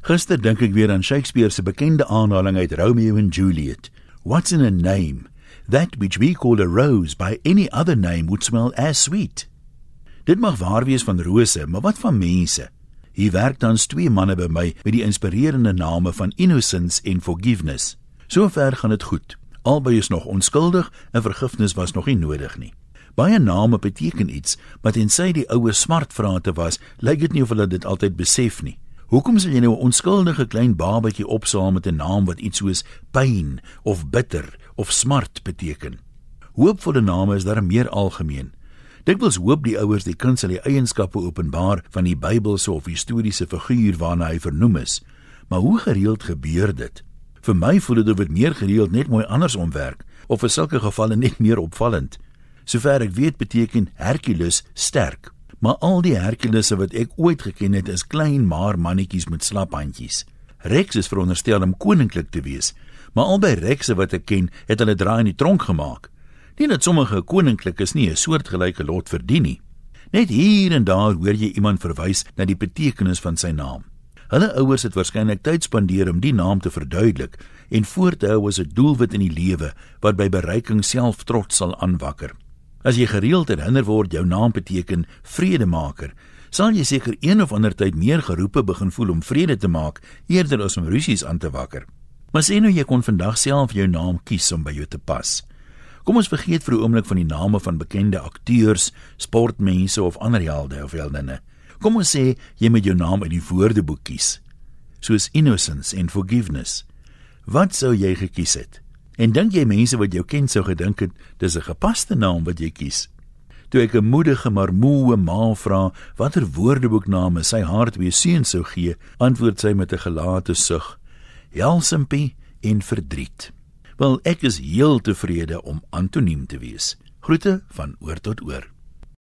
Gister dink ek weer aan Shakespeare se bekende aanhaling uit Romeo and Juliet. What's in a name? That which we call a rose by any other name would smell as sweet. Dit mag waar wees van rose, maar wat van mense? Hier werk tans twee manne by my met die inspirerende name van Innocence en Forgiveness. Sover gaan dit goed. Albei is nog onskuldig en vergifnis was nog nie nodig nie. Baie name beteken iets, maar tensy die oue smartvrae was, lyk dit nie of hulle dit altyd besef nie. Hoekom sal jy nou 'n onskuldige klein babatjie opsaam met 'n naam wat iets soos pyn of bitter of smart beteken? Hoopvolle name is daar meer algemeen. Dikwels hoop die ouers die kind sal die eienskappe openbaar van die Bybelse of historiese figuur waarna hy vernoem is. Maar hoe gereeld gebeur dit? Vir my voel dit of dit meer gereeld net mooi andersom werk of vir sulke gevalle net meer opvallend. Sover ek weet beteken Hercules sterk, maar al die Herkulesse wat ek ooit geken het is klein maar mannetjies met slap handjies. Rex is veronderstel om koninklik te wees, maar albei Rexe wat ek ken, het hulle draai in die tronk gemaak. Nie dat sommige koninklikes nie 'n soortgelyke lot verdien nie. Net hier en daar hoor jy iemand verwys na die betekenis van sy naam. Hulle ouers het waarskynlik tyd spandeer om die naam te verduidelik en voor te hou as 'n doelwit in die lewe wat by bereiking self trots sal aanwakker. As jy gereeld herinner word jou naam beteken vredemaker, sal jy seker een of ander tyd meer geroepe begin voel om vrede te maak eerder as om rusies aan te wakker. Maar sê nou jy kon vandag self jou naam kies om by jou te pas. Kom ons vergeet vir 'n oomblik van die name van bekende akteurs, sportmense of ander helde of heldinne. Kom ons sê jy moet jou naam uit die woordeboek kies, soos innocence en forgiveness. Wat sou jy gekies het? En dink jy mense wat jou ken sou gedink het dis 'n gepaste naam wat jy kies? Toe ek 'n moedige maar moe ma vra watter woordeboekname sy haar twee seuns sou gee, antwoord sy met 'n gelate sug: Helsimpie en verdriet. Wel, ek is heel tevrede om anoniem te wees. Groete van oor tot oor.